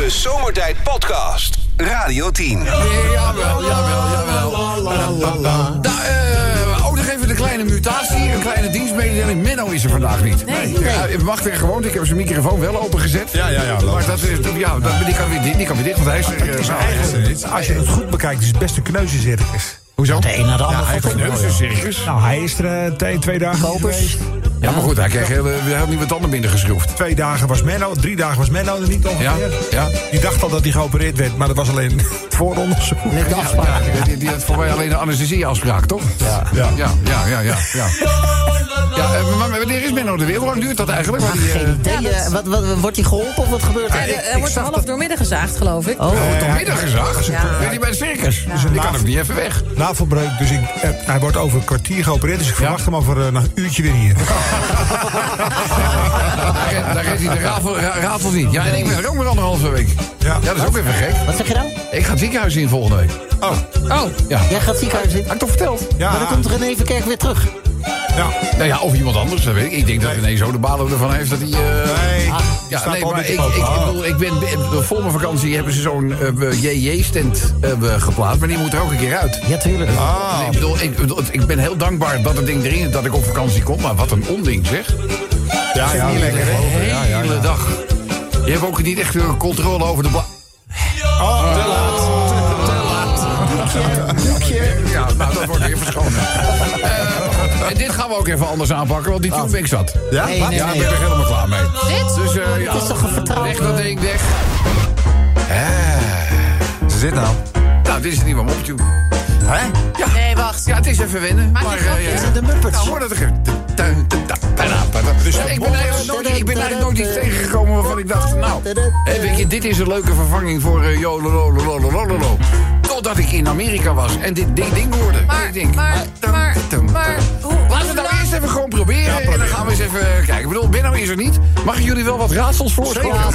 De Zomertijd Podcast. Radio 10. Jawel, jawel, jawel. Nou, eh, ook nog even de kleine mutatie, een kleine dienstmededeling. Menno is er vandaag niet. Nee. Ja, hij mag weer gewoon. Ik heb zijn microfoon wel opengezet. Ja, ja, ja. Maar dat is, ja, dat, die, kan weer, die kan weer dicht, want hij is er. eh, nou, als je het goed bekijkt, is het best een kneuzencircus. Hoezo? De een na de ander. hij heeft op. een Dat is een circus. Nou, hij is er eh, twee, twee dagen geweest. Ja, maar goed, hij kreeg heel, heel nieuwe tanden binnengeschroefd. Twee dagen was Menno, drie dagen was Menno er niet ongeveer. ja. Die dacht al dat hij geopereerd werd, maar dat was alleen het vooronderzoek. Net de afspraak. Ja, die, die had voor mij alleen een anesthesieafspraak, toch? Ja. Ja, ja, ja, ja. ja, ja. ja eh, maar wanneer is Menno er weer? Hoe lang duurt dat eigenlijk? Want die, eh, Geen idee. Ja, dat- eh, wat, wat, wordt hij geholpen of wat gebeurt er? de- er wordt half doormidden gezaagd, geloof ik. Oh, Tot middag gezag. Ja. Weet hij bij het circus? Die kan ook niet even weg. Navelbreuk, dus ik, eh, hij wordt over een kwartier geopereerd, dus ik verwacht hem over eh, een uurtje weer hier. Daar, daar redt hij de rafel, ra- rafel niet. Ja, en ik ben er ook maar anderhalve week. Ja. Ja, dat is ook even gek. wat zeg je nou? Ik ga het ziekenhuis in volgende week. Oh, Oh, Ja. Jij gaat ziekenhuis in. Had ik toch verteld? ja. Maar dan komt René Verkerk weer terug. Ja. Nou ja, of iemand anders, dat weet ik. Ik denk dat René zo de balen ervan heeft dat hij... eh, Nee, die Ja, nee, maar ik, ik, ik, bedoel, ik ben, ben- voor mijn vakantie hebben ze zo'n eh, JJ-stand geplaatst, maar die moet er ook een keer uit. Ja, tuurlijk. Ah. Nee, ik, bedoel, ik, bedoel, ik ben heel dankbaar dat het ding erin is, dat ik op vakantie kom, maar wat een onding zeg. Ja, ja, Niet lekker, de hè? Ja, ja, hele ja. dag. Je hebt ook niet echt eh, controle over de bla... Oh, te laat. Ja, nou, dat wordt weer verschonen. Eh, en dit gaan we ook even anders aanpakken, want die tune ben ik zat. Ja? Nee, Wat? nee, Ja, ik ben er helemaal klaar mee. dit? Dus eh ja, Het is toch een vertrouwd... weg dat ding, weg. Ze zit nou. Nou, dit is een nieuwe moptune. Hè? Ja. Nee, wacht. Ja, het is even je maar, eh, Is het de Muppets? Nou, hoor dat er... Ja, ik ben eigenlijk nooit, ik ben eigenlijk nooit iets tegengekomen waarvan ik dacht... Nou, weet je, dit is een leuke vervanging voor uh, jolololololololo. Totdat ik in Amerika was en dit ding, ding hoorde. Maar, ik denk, maar, maar, maar, Laten we het nou eerst even gewoon proberen. en dan gaan we eens even kijken. Ik bedoel, Benno is er niet. Mag ik jullie wel wat raadsels voorstellen? Ja,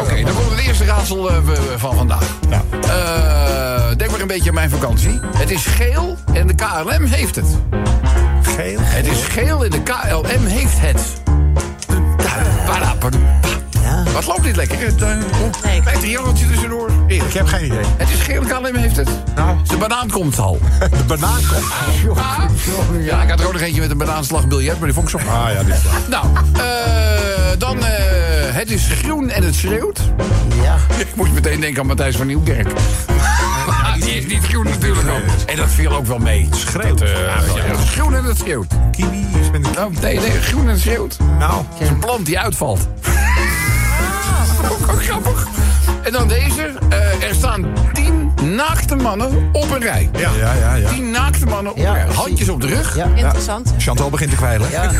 Oké, dan komt het eerste raadsel eh, van vandaag. Ja. Eh, denk maar een beetje aan mijn vakantie. Het is geel en de KLM heeft het. Geel. Het is geel en de KLM heeft het. Ja. Wat loopt dit lekker? Het, eh, Nee. Klein triangeltje tussendoor. Ik heb geen idee. Het is geel, de KLM heeft het. Nou, De banaan komt al. de banaan komt. Ah, ja, ik had er ook nog eentje met een banaanslagbiljet, maar die vond ik zo Ah ja, dit is waar. Nou, eh, dan... eh, het is groen en het schreeuwt. Ja. Ik moest meteen denken aan Matthijs van Nieuwkerk. Die is niet groen natuurlijk ook. En dat viel ook wel mee. Schreeuwt. Dat, eh, groen en het schreeuwt. Kiwi is met een Nou, nee, nee, groen en het schreeuwt. Nou, Het is een plant die uitvalt. ook, ook grappig. En dan deze. eh, er staan tien naakte mannen op een rij. ja, ja, ja. ja. Tien naakte mannen op Ja, een rij. Handjes op de rug. Ja. Interessant. Chantal begint te kwijlen. Ja.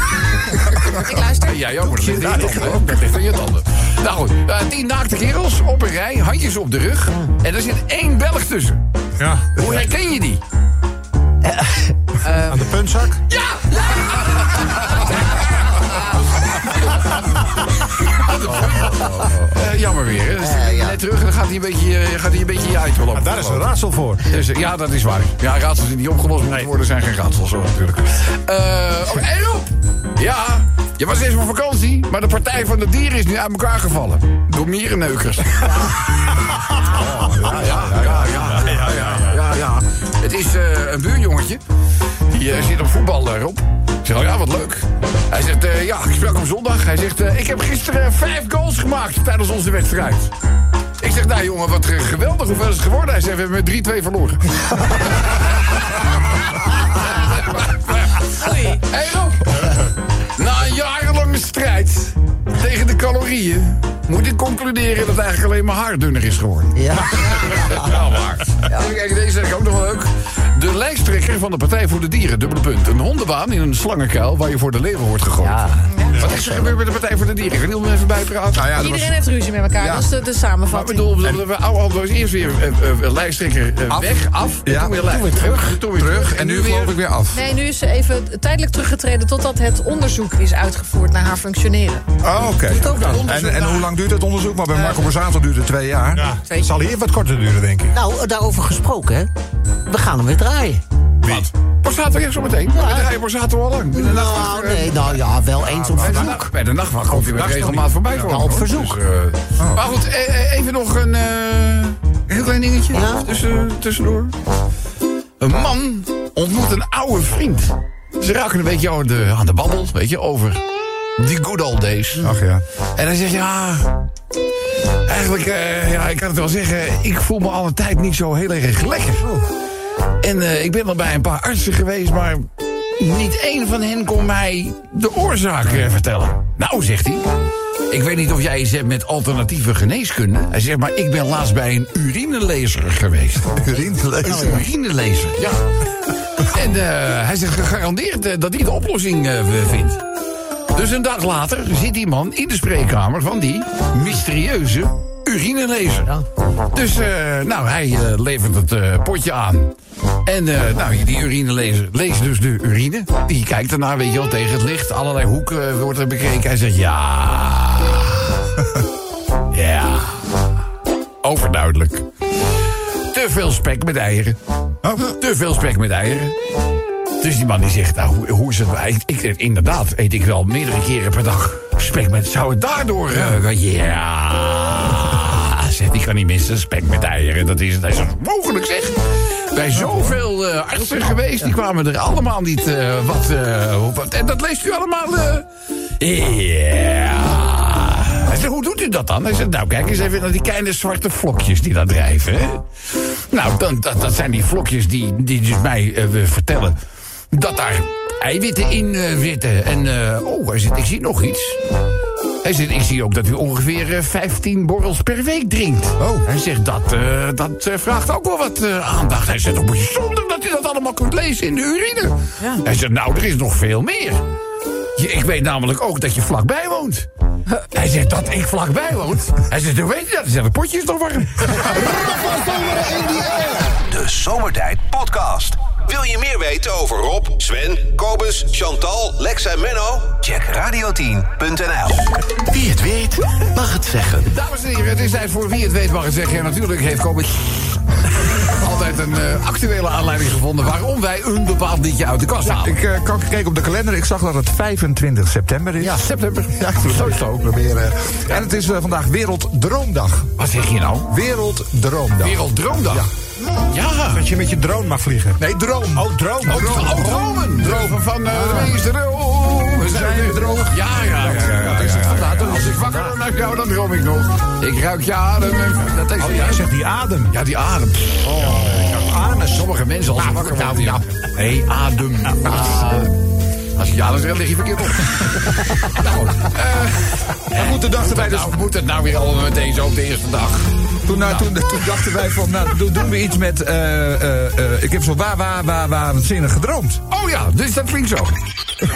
Ik luister. Ja, jij ook, maar dat ligt aan je tanden. hoor. Dat ligt aan je tanden. Nou goed, eh, tien naakte kerels op een rij, handjes op de rug. En er zit één Belg tussen. Ja. Hoe herken je die? Aan de puntzak. Ja! Eh, jammer weer? Dus Eh, ja. Net terug en dan gaat hij een beetje, eh, gaat hij een beetje je uit wel op. Ah, daar is een raadsel voor. Dus, ja, dat is waar. Ja, raadsels die niet opgelost moeten worden zijn geen raadsels, hoor, natuurlijk. Eh oh, en Rob! Ja, je was eerst op vakantie, maar de Partij van de Dieren is nu uit elkaar gevallen. Door mierenneukers. Ja, ja, ja, ja, ja, ja, ja, ja, ja. Het is eh, een buurjongetje. Die zit op voetbal, Rob. Zeg, oh ja, wat leuk. Hij zegt, eh, ja, ik sprak hem zondag. Hij zegt, eh, ik heb gisteren vijf goals gemaakt tijdens onze wedstrijd. Ik zeg, nou jongen, wat eh, geweldig. Hoeveel is het geworden? Hij zegt, we hebben met 3-2 verloren. Hé Rob, na een jarenlange strijd tegen de calorieën... moet ik concluderen dat eigenlijk alleen maar haar dunner is geworden. Ja. Ja, waar. Even kijken, deze zeg ik ook nog wel leuk. De lijsttrekker van de Partij voor de Dieren, dubbele punt. Een hondenbaan in een slangenkuil waar je voor de leeuwen wordt gegooid. Ja. Wat is er gebeurd met de Partij voor de Dieren? Ik wil niet om even bijpraten. Nou ja, was... Iedereen heeft ruzie met elkaar. Ja. Dat is de, de Maar ik samenvatting. bedoel, we, dus eerst weer eh, eh, lijsttrekker eh, Af. weg, af. En Ja. toen weer, Toen terug. Toen weer terug. En nu geloof ik weer af. Nee, nu is ze even tijdelijk teruggetreden totdat het onderzoek is uitgevoerd naar haar functioneren. Oh, oké. En, en hoe lang duurt het onderzoek? Maar bij Marco Borsato duurt het twee jaar. Het zal hier wat korter duren, denk ik. Nou, daarover gesproken, hè. We gaan hem weer draaien. Wie? Borsato, ja, zometeen. Ja. We draaien Borsato al lang. Nou, nee, nou ja, wel eens op bij de, verzoek. nacht- bij de nachtwacht komt hij met regelmaat voorbij. Ja, op hoor. verzoek. Dus, eh, Maar goed, eh, eh, even nog een eh, heel klein dingetje Ja? tussen, tussendoor. Een man ontmoet een oude vriend. Ze raken een beetje aan de, aan de babbel, weet je, over die good old days. Ach ja. En hij zegt, ja... Eigenlijk, eh, ja, ik kan het wel zeggen... ik voel me al een tijd niet zo heel erg lekker. En eh, ik ben al bij een paar artsen geweest... maar niet één van hen kon mij de oorzaak eh, vertellen. Nou, zegt hij... Ik weet niet of jij iets hebt met alternatieve geneeskunde. Hij zegt, maar ik ben laatst bij een urinelezer geweest. Urinelezer. Een urinelezer, ja. En hij zegt gegarandeerd dat hij de oplossing vindt. Dus een dag later zit die man in de spreekkamer van die mysterieuze urinelezer. Dus, eh, nou, hij eh, levert het eh, potje aan. En, nou, die urinelezer leest dus de urine. Die kijkt ernaar, weet je wel, tegen het licht. Allerlei hoeken wordt er bekeken. Hij zegt, ja... ja... Overduidelijk. Te veel spek met eieren. Te veel spek met eieren. Dus die man die zegt, nou, hoe, hoe is het? Ik, ik, inderdaad, eet ik wel meerdere keren per dag spek met... Zou het daardoor... eh, ja... Zegt, die kan niet missen, spek met eieren. Dat is het. Hij zegt, mogelijk zeg. Bij zoveel eh, artsen geweest, die kwamen er allemaal niet eh, wat, wat... En dat leest u allemaal... ja... Hij zegt, hoe doet u dat dan? Hij zegt, nou kijk eens even naar die kleine zwarte vlokjes die daar drijven. Nou, dan, dat, dat zijn die vlokjes die, die dus mij eh, vertellen dat daar eiwitten in eh, zitten. En, eh, oh, hij zegt, ik zie nog iets. Hij zegt, ik zie ook dat u ongeveer eh, 15 borrels per week drinkt. Oh. Hij zegt, dat, eh, dat eh, vraagt ook wel wat eh, aandacht. Hij zegt, oh, bijzonder dat u dat allemaal kunt lezen in de urine. Hij zegt, nou, er is nog veel meer. Je, ik weet namelijk ook dat je vlakbij woont. Hij zegt dat ik vlakbij woon. Hij zegt, hoe weet je dat? Hij zegt, het potje is nog warm. De Zomertijd Podcast. Wil je meer weten over Rob, Sven, Kobus, Chantal, Lex en Menno? Check radio10.nl. Wie het weet, mag het zeggen. Dames en heren, het is tijd voor wie het weet mag het zeggen. En natuurlijk heeft Kobus altijd een eh, actuele aanleiding gevonden... waarom wij een bepaald liedje uit de kast halen. Ik eh, kan keek op de kalender. Ik zag dat het 25 september is. Ja, september. Ja, zo zo. Proberen. En het is eh, vandaag Werelddroomdag. Wat zeg je nou? Werelddroomdag. Werelddroomdag. Ja. Ja. Dat je met je drone mag vliegen. Nee, droom. Oh, drone. Oh, dro- oh, dromen. Dromen van uh, wees droom. We zijn droog. Ja, ja, ja. ja, ja. Als ik wakker word naar jou, dan droom ik nog. Ik ruik je adem. Dat is Oh ja, zeg die adem. Ja, die adem. Oh, anus. Sommige mensen als ze wakker worden. Ja. Nee, adem. Adem. Als je ja dan lig je verkeerd op. nou, eh, moet de dag erbij dus. nou, moet het nou weer allemaal meteen zo op de eerste dag? Toen, nou, toen, toen dachten wij van, nou, doen, doen we iets met... eh, eh, eh, ik heb zo waar, waar, waar, gedroomd. Oh ja, dus dat klinkt zo. Ik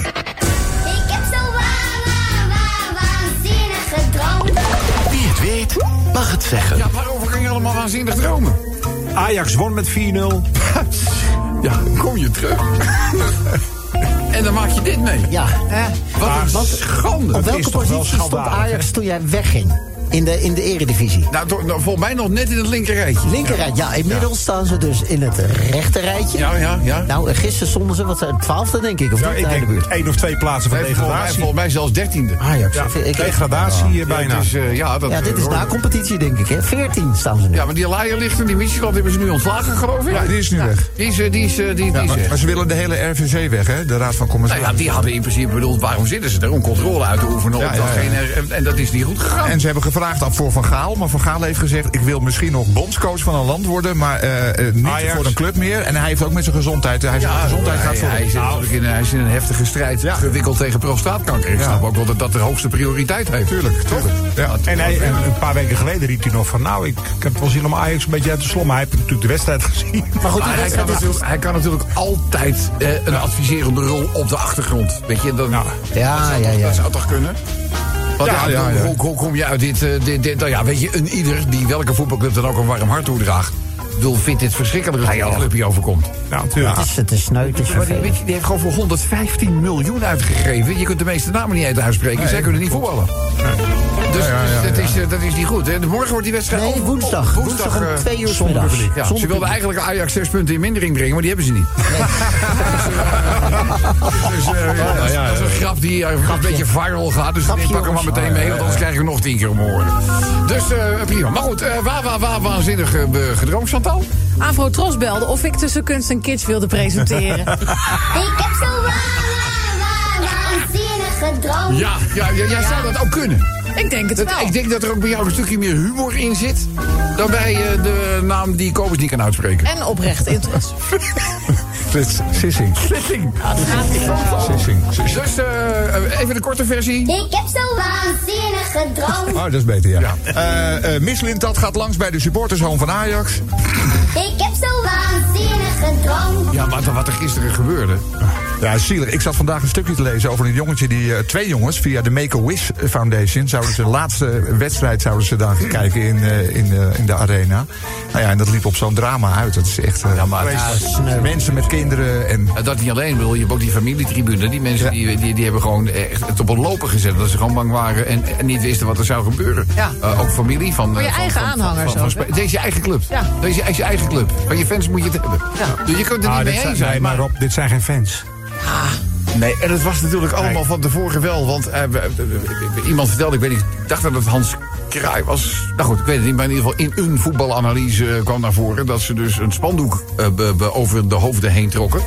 heb zo waar, waar, waar, waanzinnig gedroomd. Wie het weet, mag het zeggen. Ja, waarover kan je allemaal waanzinnig dromen? Ajax won met 4-0. Ja, kom je terug. en dan maak je dit mee. Ja. Wat een Wat- schande. Op welke positie stond Ajax toen jij wegging? In de, in de eredivisie. Nou, toch- nou, volgens mij nog net in het linkerrijtje. Linkerrij. Ja, inmiddels staan ze dus in het rechterrijtje. Ja, ja, ja. Nou, en gisteren stonden ze, wat zijn het, twaalfde denk ik, of Ja, ik de denk buurt. één of twee plaatsen van Nee, volgens, mij, degradatie. volgens mij zelfs dertiende. Ajax. Ja, ik, ik- degradatie eh, bijna. Dus, eh, ja, dat, ja, dit is eh, na competitie, denk ik. hè? 14 staan ze nu. Ja, maar die Laaierlichter, die Michieland hebben ze nu ontslagen, geloof ik. Ja, die is nu weg. Die is, eh, die is, eh, die, die Ja, is maar, ze willen de hele RVC weg, hè? De Raad van Nou Commissarissen. ja, die hadden in principe bedoeld, waarom zitten ze er? Om controle uit te oefenen op Ja, ja, ja. En, en dat is niet goed gegaan. En ze hebben gevraagd af voor Van Gaal. Maar Van Gaal heeft gezegd: ik wil misschien nog bondscoach van een land worden. Maar eh, eh, niet Ajax. voor een club meer. En hij heeft ook met zijn gezondheid. Hij zegt, gezondheid hij, gaat voor. hij, zit natuurlijk in, hij is in een heftige strijd gewikkeld tegen prostaatkanker. Ik snap ook wel dat dat de hoogste prioriteit heeft. Tuurlijk, tuurlijk. Ja. En hij, en een paar weken geleden riep hij nog van... nou, ik, ik heb wel zin om Ajax een beetje uit te slommen. Hij heeft natuurlijk de wedstrijd gezien. Maar goed, Maar hij, kan is... hij kan natuurlijk altijd eh, een adviserende rol op de achtergrond. Weet je, dan, Ja. Ja, dat, zou ja, toch, ja. dat zou toch kunnen? Want Ja, ja, ja, ja. Hoe, hoe kom je uit dit, eh, dit, dit nou ja, weet je, een ieder die welke voetbalclub dan ook een warm hart toedraagt, wil vindt dit verschrikkelijk als een club hier overkomt. Ja, natuurlijk. Het is, het is sneu, het is Maar die, vervelend. weet je, die heeft gewoon voor 115 miljoen uitgegeven. Je kunt de meeste namen niet uit uitspreken. Zij kunnen niet voetballen. Dus, Ja, ja, dus ja, dat, ja. is, eh, dat is niet goed. Hè? Morgen wordt die wedstrijd... Nee, oh, woensdag. oh, Woensdag om eh, twee uur 's zonder publiek. Ja, Zonder ze wilden eigenlijk Ajax zes punten in mindering brengen, maar die hebben ze niet. Dus, eh, ja, dat is een grap die een beetje viral gaat. Dus ik pak hem maar meteen mee, want anders krijg ik nog tien keer om horen. Dus eh, prima. Maar goed, eh, waar, waar, waar waanzinnig gedroomd, Chantal? Avro Tros belde of ik tussen kunst en kids wilde presenteren. Ik heb zo waar, waar, waar, waanzinnig gedroomd. Ja, ja, ja jij zou dat ook kunnen. Ik denk het Dat- wel. ik denk dat er ook bij jou een stukje meer humor in zit... dan bij eh, de naam die Kobus niet kan uitspreken. En oprecht interesse. Sissing. Sissing. Sissing. Dus eh, even de korte versie. Ik heb zo waanzinnig gedroomd. Oh, dat is beter, ja. Eh, eh, Miss Lintat gaat langs bij de supportershome van Ajax. Ik heb zo waanzinnig gedroomd. Ja, maar wat er gisteren gebeurde. Ja, zielig. Ik zat vandaag een stukje te lezen over een jongetje die... eh, twee jongens via de Make-A-Wish Foundation... zouden ze de laatste wedstrijd zouden ze dan gaan kijken in, eh, in, eh, in de arena. Nou ja, en dat liep op zo'n drama uit. Dat is echt... Ja, maar-. Mensen met kinderen en... Dat niet alleen, bedoel, je hebt ook die familietribune. Die mensen die, die, die hebben gewoon echt het op een lopen gezet. Dat ze gewoon bang waren en, en niet wisten wat er zou gebeuren. Ja. Eh, ook familie van... Voor je eh, van- eigen van- aanhangers van- van? Deze is je eigen club. Ja. Deze is je eigen club. Van je fans moet je het hebben. Ja. Dus je kunt het Ah, niet dit mee zijn, eens zijn. nee, maar maar- Rob, dit zijn geen fans. Nee, en het was natuurlijk allemaal van tevoren wel. Want eh, iemand vertelde, ik weet niet, ik dacht dat het Hans Kraai was. Nou goed, ik weet het niet, maar in ieder geval in een voetbalanalyse eh, kwam naar voren... dat ze dus een spandoek eh, be- be- over de hoofden heen trokken.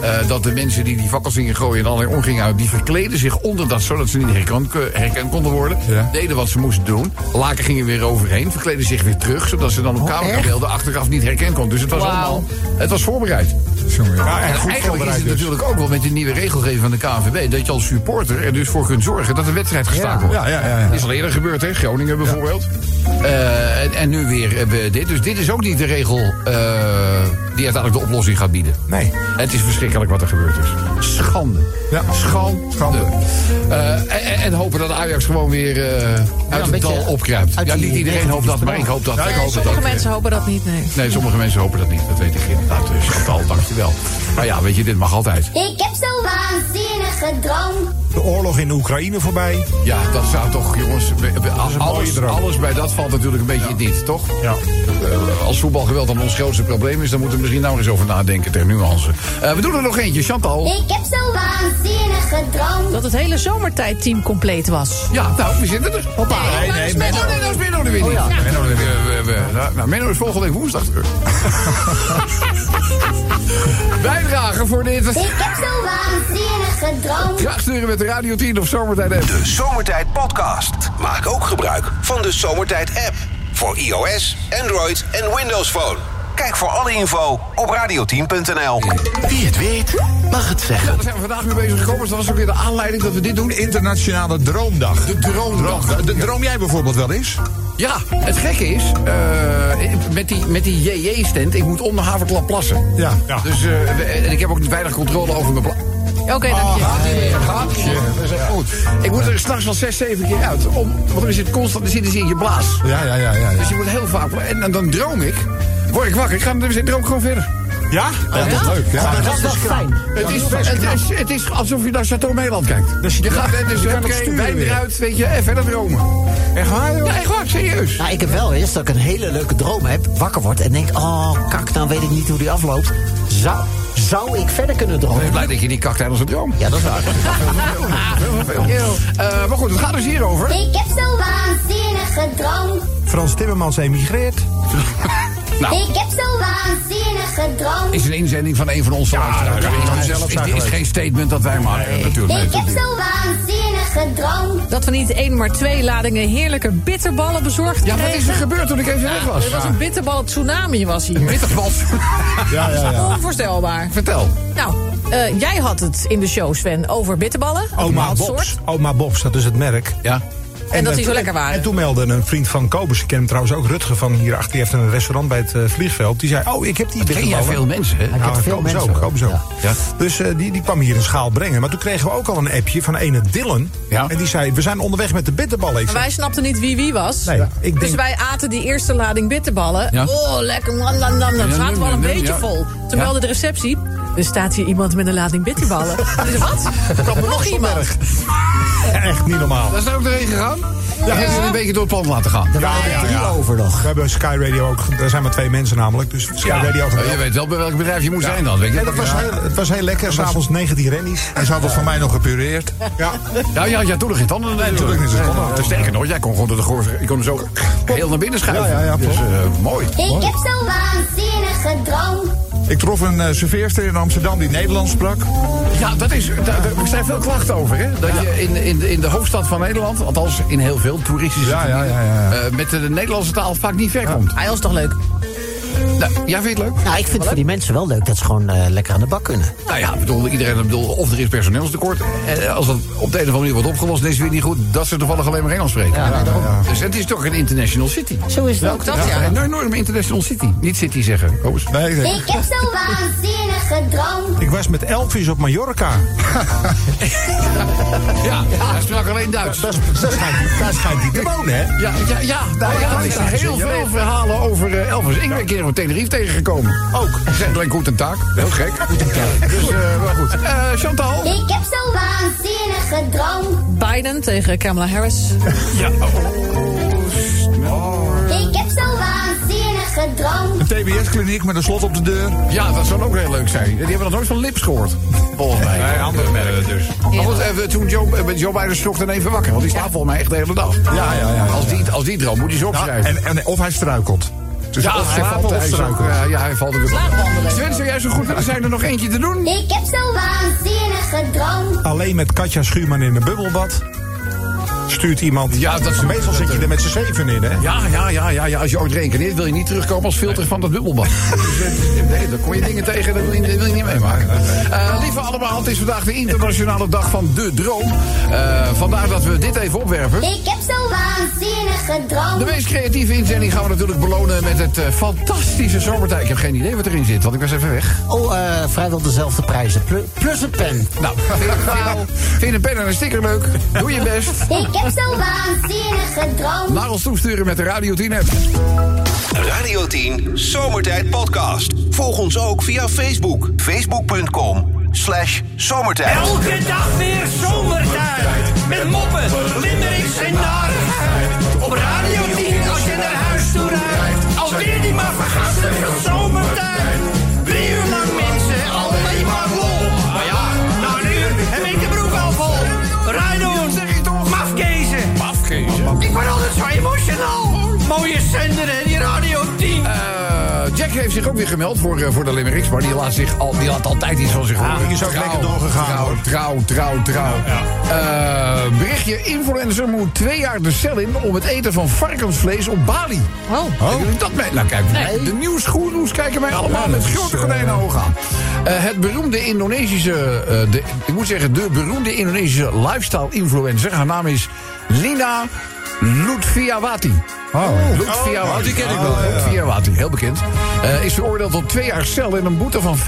Eh, dat de mensen die die fakkels gingen gooien en allerlei omgingen uit... die verkleden zich onder dat, zodat ze niet herkend, herkend konden worden. Ja. Deden wat ze moesten doen. Laken gingen weer overheen, verkleden zich weer terug... zodat ze dan op camerabeelden achteraf niet herkend konden. Dus het was allemaal, het was voorbereid. Ja. En goed eigenlijk is voorbereid het dus. natuurlijk ook wel met de nieuwe regelgeving van de KNVB... dat je als supporter er dus voor kunt zorgen dat de wedstrijd gestaakt wordt. Ja, ja, ja, ja. Dat is al eerder gebeurd, hè? Groningen bijvoorbeeld. Eh, en, en nu weer we dit. Dus dit is ook niet de regel eh, die uiteindelijk de oplossing gaat bieden. Nee. Het is verschrikkelijk wat er gebeurd is. Schande. Ja. Schande. Schande. Eh, en, en hopen dat Ajax gewoon weer eh, uit het dal opkruipt. Ja, niet iedereen hoopt dat, maar ik hoop dat. ik hoop sommige ook, mensen hopen dat niet, nee. Nee, sommige mensen hopen dat niet. Dat weet ik inderdaad. Dus Chantal, dankjewel. Maar ja, weet je, dit mag altijd. Ik heb zo waanzinnig gedroomd. De oorlog in de Oekraïne voorbij. Ja, dat zou toch, jongens... be- be- alles, droom. alles bij dat valt natuurlijk een beetje niet, toch? Ja. Eh, als voetbalgeweld dan ons grootste probleem is... dan moeten we misschien nou eens over nadenken ter nuance. Eh, we doen er nog eentje, Chantal. Ik heb zo waanzinnig gedroomd. Dat het hele zomertijdteam compleet was. Ja, nou, we zitten er. Hoppa. Nee, nee, Menno. Nee, dat is Menno er weer niet. ja. Menno, weer- we- we- nou, Menno is volgende week woensdag terug. Bijdragen voor dit... Ik heb zo waanzinnig gedroomd. Graag sturen met de Radio 10 of Zomertijd app. De Zomertijd Podcast. Maak ook gebruik van de Zomertijd app. Voor iOS, Android en Windows Phone. Kijk voor alle info op radioteam.nl. Wie het weet, mag het zeggen. Daar zijn we vandaag mee bezig gekomen. Dus dat was ook weer de aanleiding dat we dit doen. Internationale Droomdag. De droomdag. Droom, de, droom jij bijvoorbeeld wel eens? Ja, het gekke is, eh, met die, met die JJ-stand, ik moet om de haverklap plassen. Ja. Ja. Dus eh, we- en ik heb ook weinig controle over mijn pla... Oké, dank je. Gaatje, dat is echt goed. Ik moet er s'nachts wel zes, zeven keer uit. Om, want er zit constant, in je blaas. Ja, ja, ja. ja, ja. Dus je moet heel vaak... En, en dan droom ik. Word ik wakker, ik ga ik droom gewoon verder. Ja? dat is leuk. Ja. Dat is wel fijn. Het is, het, is, het is alsof je naar Chateau Meeland kijkt. Dus je- je gaat en dus je kan oké, wijn weer. eruit, weet je, en verder dromen. Echt waar, joh? Ja, echt waar, serieus. Nou, ik heb wel eens dat ik een hele leuke droom heb, wakker word en denk, oh kak, dan weet ik niet hoe die afloopt. Zou, zou ik verder kunnen Ik ben dromen? blij dat je niet kakt tijdens een droom. Ja, dat is waar. Eh, maar goed, het gaat dus hierover. Ik heb zo waanzinnig gedroomd. Frans Timmermans emigreert. Nou, Ik heb zo waanzinnig gedroomd. is een inzending van een van onze luisteraars. ja, Het is geen statement dat wij maken, natuurlijk. Ik heb zo waanzinnig gedroomd. Dat we niet één, maar twee ladingen heerlijke bitterballen bezorgd Ja, wat is er gebeurd toen ik even weg was? Er was een bitterbal tsunami was hier. Bitterbals. Ja, ja, ja. Onvoorstelbaar. Vertel. Nou, eh, jij had het in de show, Sven, over bitterballen. Oma Bobs. Oma Bobs, dat is het merk. Ja. En dat die zo lekker waren. En toen meldde een vriend van Kobus, ik ken hem trouwens ook, Rutger van hierachter, die heeft een restaurant bij het eh, vliegveld. Die zei, oh, ik heb die Ken jij veel mensen, hè? Ik heb Nou, veel Kobus mensen. ook, Kobus ook. Ja. Ja. Dus eh, die, die kwam hier een schaal brengen. Maar toen kregen we ook al een appje van ene Dylan. Ja. En die zei, we zijn onderweg met de bitterballen. Maar wij snapten niet wie wie was. Nee, ik Dus denk- wij aten die eerste lading bitterballen. Ja. Oh, lekker. Nam, nam. Dan Ja, zaten we al een beetje ja. vol. Toen Ja. meldde de receptie. Er staat hier iemand met een lading bitterballen. Dus wat? Er nog iemand. Echt niet normaal. Daar is er ook doorheen gegaan? Ja, hebben jullie een beetje door het plan laten gaan. Er waren er drie over nog. We hebben Sky Radio ook. Er zijn maar twee mensen namelijk. Dus Sky Radio Eh, Je weet wel bij welk bedrijf je moet zijn dan. Weet je? Dat was heel, het was heel lekker. S'avonds 19 rennies. En ze had het voor mij nog gepureerd. Ja. Ja, ja, ja, toen nog geen tanden. Nee, toen nog niet. Eh, Sterker nog, jij kon gewoon door de goor, je kon hem zo heel naar binnen schuiven. Ja, ja, ja, dus eh, mooi. Ik heb zo'n waanzinnige droom. Ik trof een uh, serveerster in Amsterdam die Nederlands sprak. Ja, dat is, daar, daar- er zijn veel klachten over, hè? Dat je in, in, de- in de hoofdstad van Nederland, althans in heel veel toeristische Ja, ja, gebieden, ja, ja, eh, met de Nederlandse taal vaak niet ver komt. Hij was toch leuk? Nou, ja, vind je het leuk? Nou, ik vind het voor die mensen wel leuk dat ze gewoon eh, lekker aan de bak kunnen. Nou ja, ik bedoel, iedereen ik bedoel, of er is personeelstekort. En als dat op de een of andere manier wordt opgelost, is het weer niet goed dat ze toevallig alleen maar Engels spreken. Ja. Dus het is toch een international city. Zo is het ook. Ook dat, ja. Een enorme international city. Niet city zeggen. Nee, nee. Ik heb zo'n waanzinnige droom. Ik was met Elvis op Mallorca. Ja, hij sprak alleen Duits. Dat, is- dat schijnt, daar schijnt hij te wonen, hè? Ja, ja, ja, nou, ja, er zijn heel veel verhalen over eh, Elvis. Ik ben een keer op Tenerife tegengekomen. Ook. Alleen goed een taak. Heel gek. Dus, eh, wel goed. Eh, Chantal? Ik heb zo'n waanzinnige droom. Biden tegen Kamala Harris. Ja. Ik heb zo'n waanzinnige droom. Een TBS-kliniek met een slot op de deur. Ja, dat zou ook heel leuk zijn. Die hebben nog nooit van Lips gehoord. Volgens mij. Nee, andere merken dus. Maar goed, even, toen Joe, eh, Joe Biden schrok dan even wakker. Want die slaapt volgens mij echt de hele dag. Ja, ja, ja. ja. Als die, als die droom moet hij ze Ja, opschrijven. en, en, of hij struikelt. Dus ja, hij valt, hij is ook, eh, ja, hij valt er. Sven, zou jij zo goed willen zijn er nog eentje te doen? Ik heb zo'n waanzinnige droom. Alleen met Katja Schuurman in een bubbelbad. Stuurt iemand. Ja, dat is- Meestal zit je er met z'n zeven in, hè? Ja, ja, ja, ja, ja. Als je ooit reïncarneert, wil je niet terugkomen als filter van dat bubbelbad. nee, dan kom je dingen tegen, dat wil je, dat wil je niet meemaken. Eh, lieve allemaal, het is vandaag de internationale dag van de droom. Eh, vandaar dat we dit even opwerpen. Ik heb zo'n waanzinnige De droom. meest creatieve inzending gaan we natuurlijk belonen met het eh, fantastische zomertijd. Ik heb geen idee wat erin zit, want ik was even weg. Oh, eh, vrijwel dezelfde prijzen. Plu- Plus een pen. Nou, vind je, vind een pen en een sticker leuk? Doe je best. Ik heb zo'n waanzinnige droom. Naar ons toesturen met de Radio 10 app. Radio 10 Zomertijd Podcast. Volg ons ook via Facebook. Facebook.com slash zomertijd. Elke dag weer zomertijd. Met moppen, limmerings en narigheid. Op Radio 10 als je naar huis toe rijdt. Alweer die maar vergasten van zomertijd. Heeft zich ook weer gemeld voor, eh, voor de Limericks, maar die laat, zich al, die laat altijd iets van zich horen. die is ook lekker doorgegaan, Trouw, hoor. trouw, trouw, trouw. Eh, berichtje, influencer moet twee jaar de cel in om het eten van varkensvlees op Bali. Oh. Jullie dat mee? Nou kijk, de nieuwsgoeroes kijken mij allemaal met grote gordijnen ogen aan. Eh, het beroemde Indonesische, eh, de, ik moet zeggen, de beroemde Indonesische lifestyle influencer, haar naam is Lina Lutfiawati. Oh. Lutfiawati. Oh, die ken ik wel, ja. Lutfiawati, heel bekend. Eh, is veroordeeld tot twee jaar cel en een boete van 15.000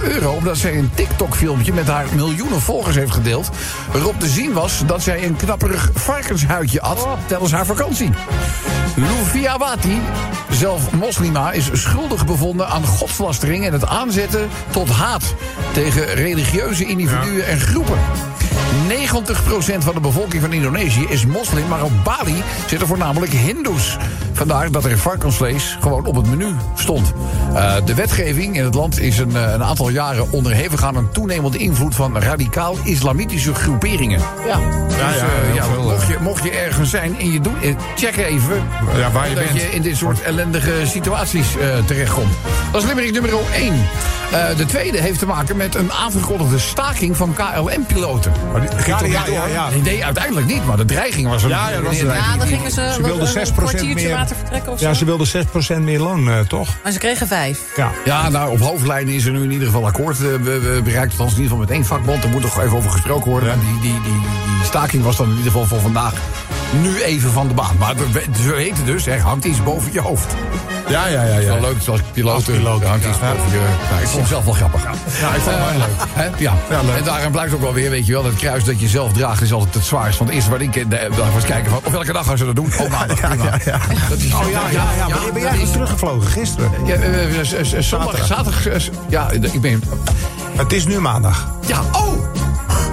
euro... omdat zij een TikTok-filmpje met haar miljoenen volgers heeft gedeeld... waarop te zien was dat zij een knapperig varkenshuidje at tijdens haar vakantie. Lufiawati, zelf moslima, is schuldig bevonden aan godslastering... en het aanzetten tot haat tegen religieuze individuen en groepen. 90% van de bevolking van Indonesië is moslim, maar op Bali zitten voornamelijk hindoes. Vandaar dat er varkensvlees gewoon op het menu stond. Eh, de wetgeving in het land is een, eh, een aantal jaren onderhevig aan een toenemende invloed van radicaal-islamitische groeperingen. Ja, dus, ja, eh, ja, veel, mocht, je, mocht je ergens zijn en je doet, eh, check even Ja, waar je dat bent. je in dit soort ellendige situaties eh, terechtkomt. Dat is limerick nummer 1. Eh, de tweede heeft te maken met een aangekondigde staking van KLM-piloten. Ja, ja, ja, ja. Nee, uiteindelijk niet, maar de dreiging was er. Ja, ja, dat was de Nee, Ja, dan gingen ze, Ze wilden een 6% kwartiertje meer. Later vertrekken of zo. Ja, ze wilden 6% meer loon, eh, toch? Maar ze kregen vijf. Ja. Ja, nou, op hoofdlijnen is er nu in ieder geval akkoord be- bereikt. Althans, in ieder geval met één vakbond. Er moet nog even over gesproken worden. Die, die, die, die staking was dan in ieder geval voor vandaag nu even van de baan. Maar we- weten dus, er hangt iets boven je hoofd. Ja, ja, ja. ja. Wel leuk, zoals piloot. Als piloot, hangt iets ja. boven je... Nou, ik vond het zelf wel grappig. Ja, ik vond het wel leuk. Hè? Ja. Ja, leuk. en daarin blijkt ook wel weer, weet je wel, dat kruis dat je zelf draagt is altijd het zwaarst. Want het eerste wat ik eh, de- was kijken van, op welke dag gaan ze dat doen? Oh, maandag. Dat is, Oh ja, ja, ja. Wanneer ben jij is- teruggevlogen? Gisteren. ja, eh, eh, eh, eh, zaterdag. eh, Ja, ik ben. Het is nu maandag. Ja, oh!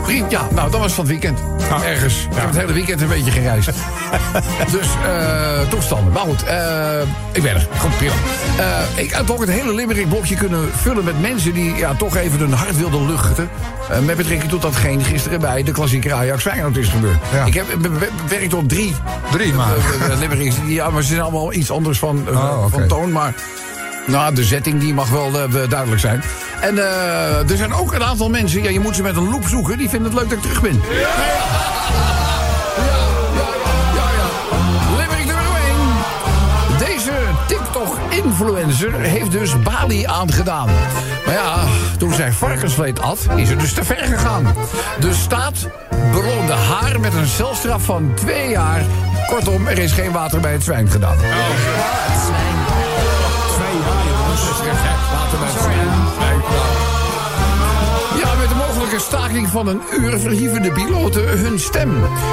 Prima, ja, nou, dat was van het weekend. Ergens. Ik heb het hele weekend een beetje gereisd. dus, eh toestanden. Maar goed, eh, ik ben er. Goed, prima. Eh, ik had ook het hele Limerick-blokje kunnen vullen met mensen... die ja, toch even hun hart wilden luchten. Met betrekking tot datgene gisteren bij de klassieker Ajax Feyenoord is gebeurd. Ja. Ik heb bewerkt op drie Drie maar. Limericks. Ja, maar ze zijn allemaal iets anders van, Oh, van toon. Maar nou, de setting die mag wel duidelijk zijn. En eh, er zijn ook een aantal mensen, ja, je moet ze met een loep zoeken... die vinden het leuk dat ik terug ben. Ja, ja, ja. Nummer 1. Deze TikTok-influencer heeft dus Bali aangedaan. Maar ja, toen zij varkensvleet at, is het dus te ver gegaan. De staat beloonde haar met een celstraf van twee jaar. Kortom, er is geen water bij het zwijn gedaan. Ja, mogelijke staking van een uur verhieven de piloten hun stem.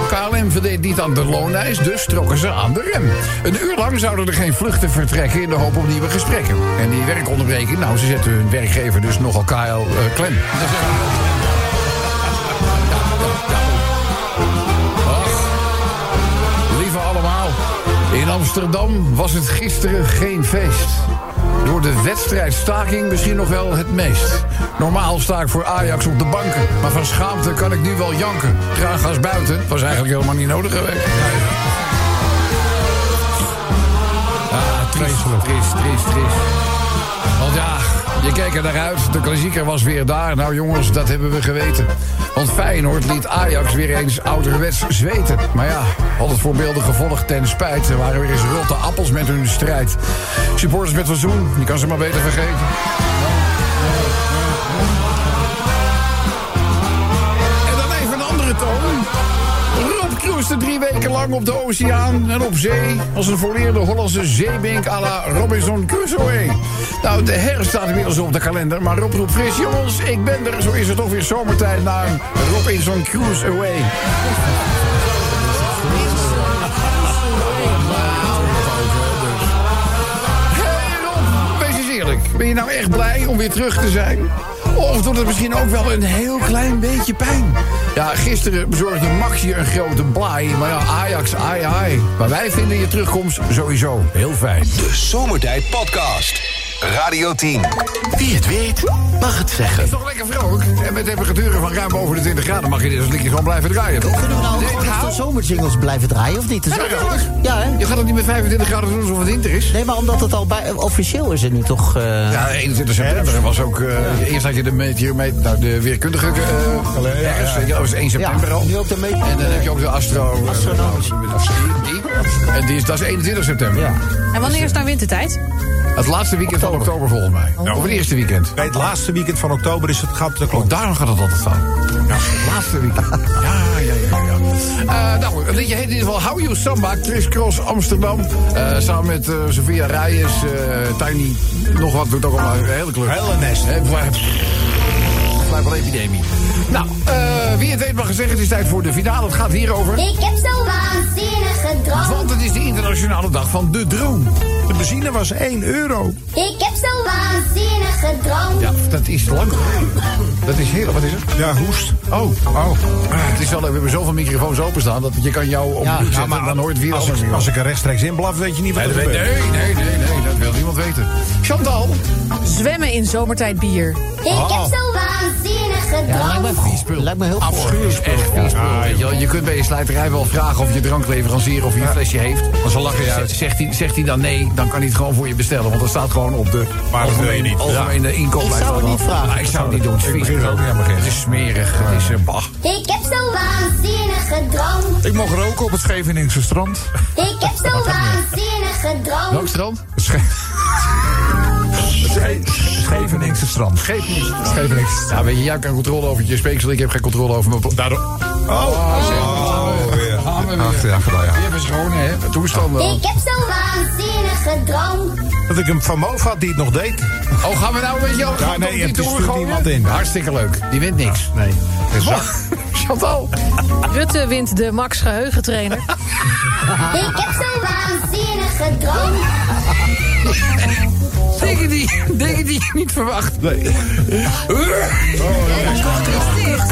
KLM verdeed niet aan de looneis, dus trokken ze aan de rem. Een uur lang zouden er geen vluchten vertrekken in de hoop op nieuwe gesprekken. En die werkonderbreking, nou, ze zetten hun werkgever dus nogal KL eh, klem. Lieve allemaal, in Amsterdam was het gisteren geen feest. Door de wedstrijdstaking misschien nog wel het meest. Normaal sta ik voor Ajax op de banken. Maar van schaamte kan ik nu wel janken. Traangas buiten was eigenlijk helemaal niet nodig geweest. Ah, triest, triest, triest, triest. Je keek er naar uit. De klassieker was weer daar. Nou jongens, dat hebben we geweten. Want Feyenoord liet Ajax weer eens ouderwets zweten. Maar ja, had het voorbeeldig gevolg ten spijt. Er waren weer eens rotte appels met hun strijd. Supporters met verzoen, die kan ze maar beter vergeten. Cruiste drie weken lang op de oceaan en op zee... als een volleerde Hollandse zeebink à la Robinson Crusoe. Nou, de herfst staat inmiddels op de kalender... maar Rob roept fris, jongens, ik ben er. Zo is het toch weer zomertijd naar een Robinson Crusoe. Ben je nou echt blij om weer terug te zijn? Of doet het misschien ook wel een heel klein beetje pijn? Ja, gisteren bezorgde Max je een grote blaai. Maar ja, Ajax, ai ai. Maar wij vinden je terugkomst sowieso heel fijn. De Zomertijd Podcast. Radio 10. Wie het weet, mag het zeggen. Is toch lekker vrolijk? En met temperaturen van ruim boven de 20 graden mag je dit als liedje gewoon blijven draaien, toch? Kunnen we nou Nee, gewoon nou, de zomerjingles blijven draaien of niet? Dus Ja, natuurlijk. Ja, hè? Je gaat het niet met 25 graden doen alsof het winter is. Nee, maar omdat het al bij, officieel is het nu toch... eh, Ja, 21 september was ook... eh, Eerst had je de, meteor, met, nou, de weerkundige uh, ja, ja. Dat was 1 september ja, al. nu ook de meter. En dan heb je ook de astro... eh, Astronomische. die. En die is, dat is 21 september. Ja. En wanneer is nou wintertijd? Het laatste weekend van oktober volgens mij. Of het eerste weekend. Bij het laatste weekend van oktober is het gaat de Oh, klok. daarom gaat het altijd fout. Ja, het laatste weekend. Ja, ja, ja, ja. Eh, nou, het liedje heet in ieder geval How You Samba, Chris Cross Amsterdam. Eh, samen met eh, Sophia Reyes, eh, Tiny, nog wat, doet ook allemaal een hele kleur. Hele nest. Wel epidemie. Nou, eh, wie het weet mag zeggen, het is tijd voor de finale. Het gaat hierover. Ik heb zo waanzinnig gedroomd. Want het is de internationale dag van de droom. De benzine was 1 euro. Ik heb zo waanzinnig gedroomd. Ja, dat is lang. Dat is heel... Wat is het? Ja, hoest. Oh, oh. Het is wel, we hebben zoveel microfoons openstaan dat je kan jou op Ja, mute ja, zetten en dan hoort wie Als ik, als ik er rechtstreeks in blaf, weet je niet wat Nee, er nee, gebeurt. nee, nee, nee, dat wil niemand weten. Chantal. Zwemmen in zomertijd bier. Ik heb zo Ja, lijkt me, gedroomd. spul. lijkt me heel. Afschuwelijk. Echt vies spul. Weet je, kunt bij je slijterij wel vragen of je drankleverancier of je een flesje heeft. Maar ze lachen je uit. Zegt hij, zegt hij dan nee, dan kan hij het gewoon voor je bestellen. Want dat staat gewoon op de Maar je niet. algemene inkooplijst. Ik zou het niet vragen. Maar ik zou het niet doen. Het is vies er ook beginnen. Het is smerig. Het is, eh, bah. Ik heb zo waanzinnig gedroomd. Ik mocht roken op het Scheveningse strand. Ik heb zo waanzinnig gedroomd. Welk strand? Sche Scheveningse strand. Scheveningse. Ja, weet je, jij kan controle over je speeksel. Ik heb geen controle over mijn... Daardoor... Oh, oh, weer. Gaan we weer. Ach, ja, gedaan, ja. Die hebben schone, hè? Toestanden. Ik heb zo waanzinnig gedroomd. Dat ik hem van Moof had die het nog deed. Oh, gaan we nou een beetje... Oh, gaan we nee, natuurlijk gooien? iemand in. Hartstikke leuk. Die wint niks. Nee. Chantal. Rutte wint de Max geheugentrainer. Ik heb zo waanzinnig gedroomd. Tegen die... dingen die je niet verwacht. Nee.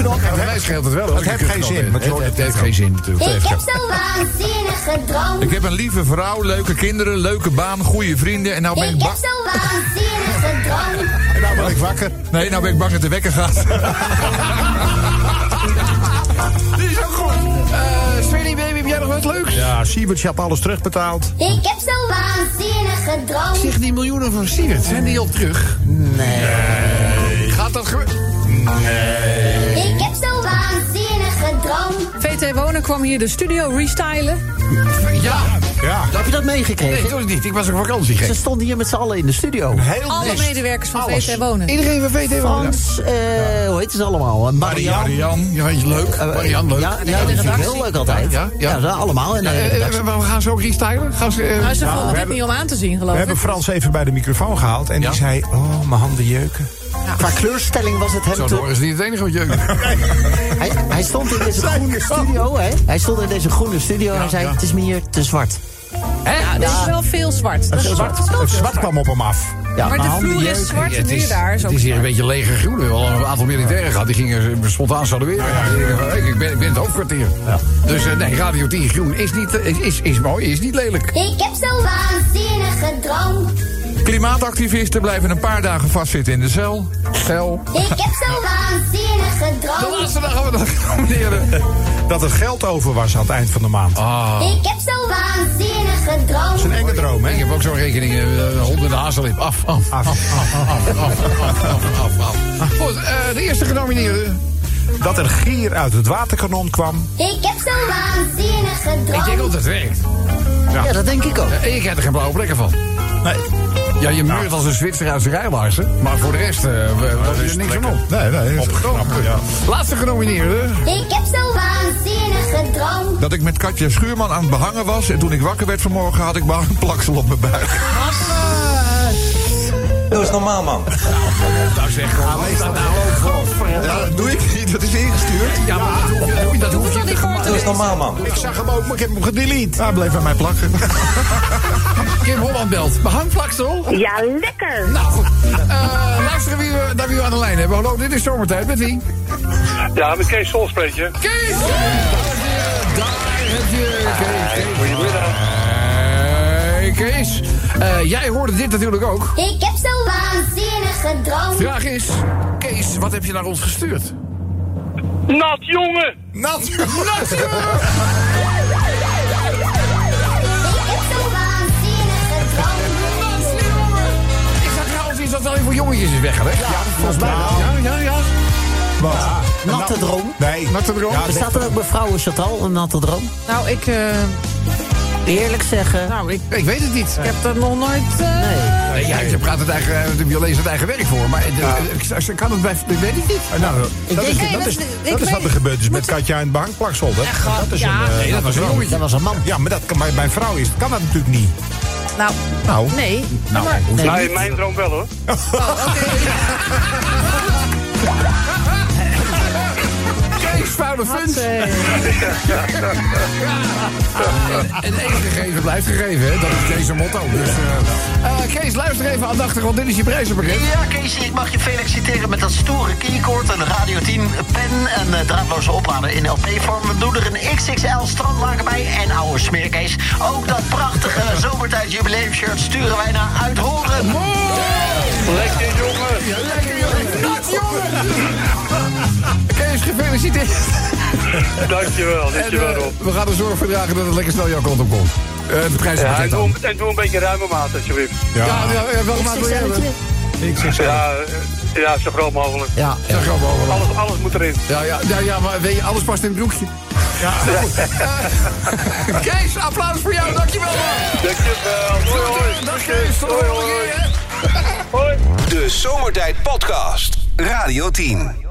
Voor mij scheelt het wel. Het heeft geen zin, Het, heeft geen zin natuurlijk. Ik heb zo'n waanzinnige droom. Ik heb een lieve vrouw, leuke kinderen, leuke baan, goede vrienden. En nou ben ik Ik heb zo'n waanzinnige droom. En nou ben ik wakker. Nee, nou ben ik bang dat de wekker gaat. Ja, Siebert, je hebt alles terugbetaald. Ik heb zo'n waanzinnige droom. Zeg, die miljoenen van Siewert, zijn die al terug? Nee. Gaat dat gebeuren? Waanzinnige VT Wonen kwam hier de studio restylen. Ja. Ja. Heb je dat Nee, meegekregen? natuurlijk niet. Ik was op vakantie. Ze stonden hier met z'n allen in de studio. Heel Alle best. medewerkers van Alles. VT Wonen. Iedereen van VT wonen. Frans, eh, hoe heet ze allemaal? Eh, Marianne. Marian, ja, is leuk. Eh, Marian, leuk. Ja, ja, dat vind ik redactie. heel leuk altijd. Ja, ja. ze allemaal. En, Eh, eh, we gaan zo ook restylen. Gaan ze, eh, ze vonden dit hebben- niet om aan te zien, We geloof ik. hebben Frans even bij de microfoon gehaald. En Ja. die zei, oh, mijn handen jeuken. Qua kleurstelling was het hem Zo te... horen is niet het enige wat jeugd. Hij, hij stond in deze groene studio, hè? Hij stond in deze groene studio en zei: ja. Het is me hier te zwart. Ja, er is wel veel zwart. Dat is Zwart, zwart. het zwart kwam op hem af. Ja, Maar de handen vloer is zwart, muur is, daar is het is hier een beetje leger groen. We hebben al een aantal militairen gehad. Die gingen spontaan salueren. Ik, ik, ben, ik ben het hoofdkwartier. Dus eh, nee, Radio 10 groen is, niet, eh, is, is, is mooi, is niet lelijk. Ik heb zo'n waanzinnige droom. Klimaatactivisten blijven een paar dagen vastzitten in de cel. Cel. Ik heb zo waanzinnig gedroomd. De laatste dag hebben we dat. Dat er geld over was aan het eind van de maand. Ah. Ik heb zo waanzinnig gedroomd. Dat is een enge droom, hè? Ik heb ook zo'n rekening. Eh, eh, uh, honderden hazelip. Af, af, af, af, af, af, af, af, Goed, eh, de eerste genomineerde dat er gier uit het waterkanon kwam. Ik heb zo'n waanzinnig gedroomd. Ik denk dat het werkt. Ja. ja. dat denk ik ook. ik heb er geen blauwe plekken van. Nee. Ja, je meurt als een Zwitser uit zijn. Maar voor de rest eh we- was er niks van op. Nee, nee. Opgeknapt. Ja. Laatste genomineerde. Ik heb zo'n waanzinnige droom. Dat ik met Katja Schuurman aan het behangen was. En toen ik wakker werd vanmorgen had ik behangplaksel op mijn buik. Doe eens normaal, man. Nou gewoon. Dat nou ook voor. Ja, dat doe ik niet. Dat is ingestuurd. Ja, maar dat hoef je, dat hoef je niet. Doe eens normaal, man. Ik zag hem ook, maar ik heb hem gedelete. Hij bleef bij mij plakken. Kim Holland belt. Behangplaksel? Ja, lekker. Nou goed. Eh luisteren wie we, naar wie we aan de lijn hebben. Hallo, dit is zomertijd. Met wie? Ja, met Kees Sol spreek je. Kees! Daar heb je Kees. Kees. Goedemiddag. Hey Kees. Eh, jij hoorde dit natuurlijk ook. Ik heb zo'n waanzinnige droom. Vraag is, Kees, wat heb je naar ons gestuurd? Nat, jongen! Nat. Zo'n waanzinnige droom. Is dat alleen voor jongetjes is weggelegd? Ja, volgens mij wel. Ja, ja, ja. Natte droom. Nee. Natte droom? Ja, Bestaat er ook bij vrouwen Chantal, een natte droom? Nou, ik, eh, Eerlijk zeggen. nou, ik, Ik weet het niet. ik heb dat nog nooit... eh, Nee. Nee, ja, je praat het eigen, eh, je leest het eigen werk voor, maar eh, ik- kan het bij, ik weet het niet. Nou, dat, Ik is, denk- Nee, dat, dat is, is- dat is wat er gebeurd is met Katja en het behangplaksel. Dat, dat is ja. een, eh, Nee, dat was een jongetje. Dat was een man. Ja, maar dat kan, bij bij een vrouw is, kan dat natuurlijk niet. nou, Nou, nee. Nou, maar, Nee, mijn droom wel hoor. Kees, vuile funt. eh, En één gegeven blijft gegeven, hè? dat is deze motto. Dus, eh, Kees, luister even aandachtig, want dit is je prijzenpakket. Ja, Kees, ik mag je feliciteren met dat stoere keycord, een Radio 10 pen, een eh, draadloze oplader in LP-vorm. We doen er een XXL strandlaken bij en oude smeerkees. Ook dat prachtige zomertijd jubileumshirt sturen wij naar Uithoren. Lekker, jongen! Nat, jongen! Kees, gefeliciteerd. Dankjewel, En, dankjewel eh, Rob. we gaan er zorg voor dragen dat het lekker snel jouw kant op komt. Eh de Ja, en doe, en doe een beetje ruime maat alsjeblieft. Ja, ja, ja, welke maat wil jij hebben? ik zeg zo. Ja, eh, ja, zo groot mogelijk. Ja, Ja, gewoon mogelijk. Alles, alles moet erin. Ja, ja, ja, ja, maar weet je, alles past in het broekje. Ja. Eh, Kees, applaus voor jou, dankjewel man. Dankjewel. Hoi, hoi. Dag Kees, tot de Hoi, volgende hoi. keer hè. Hoi. De Zomertijd Podcast. Radio 10.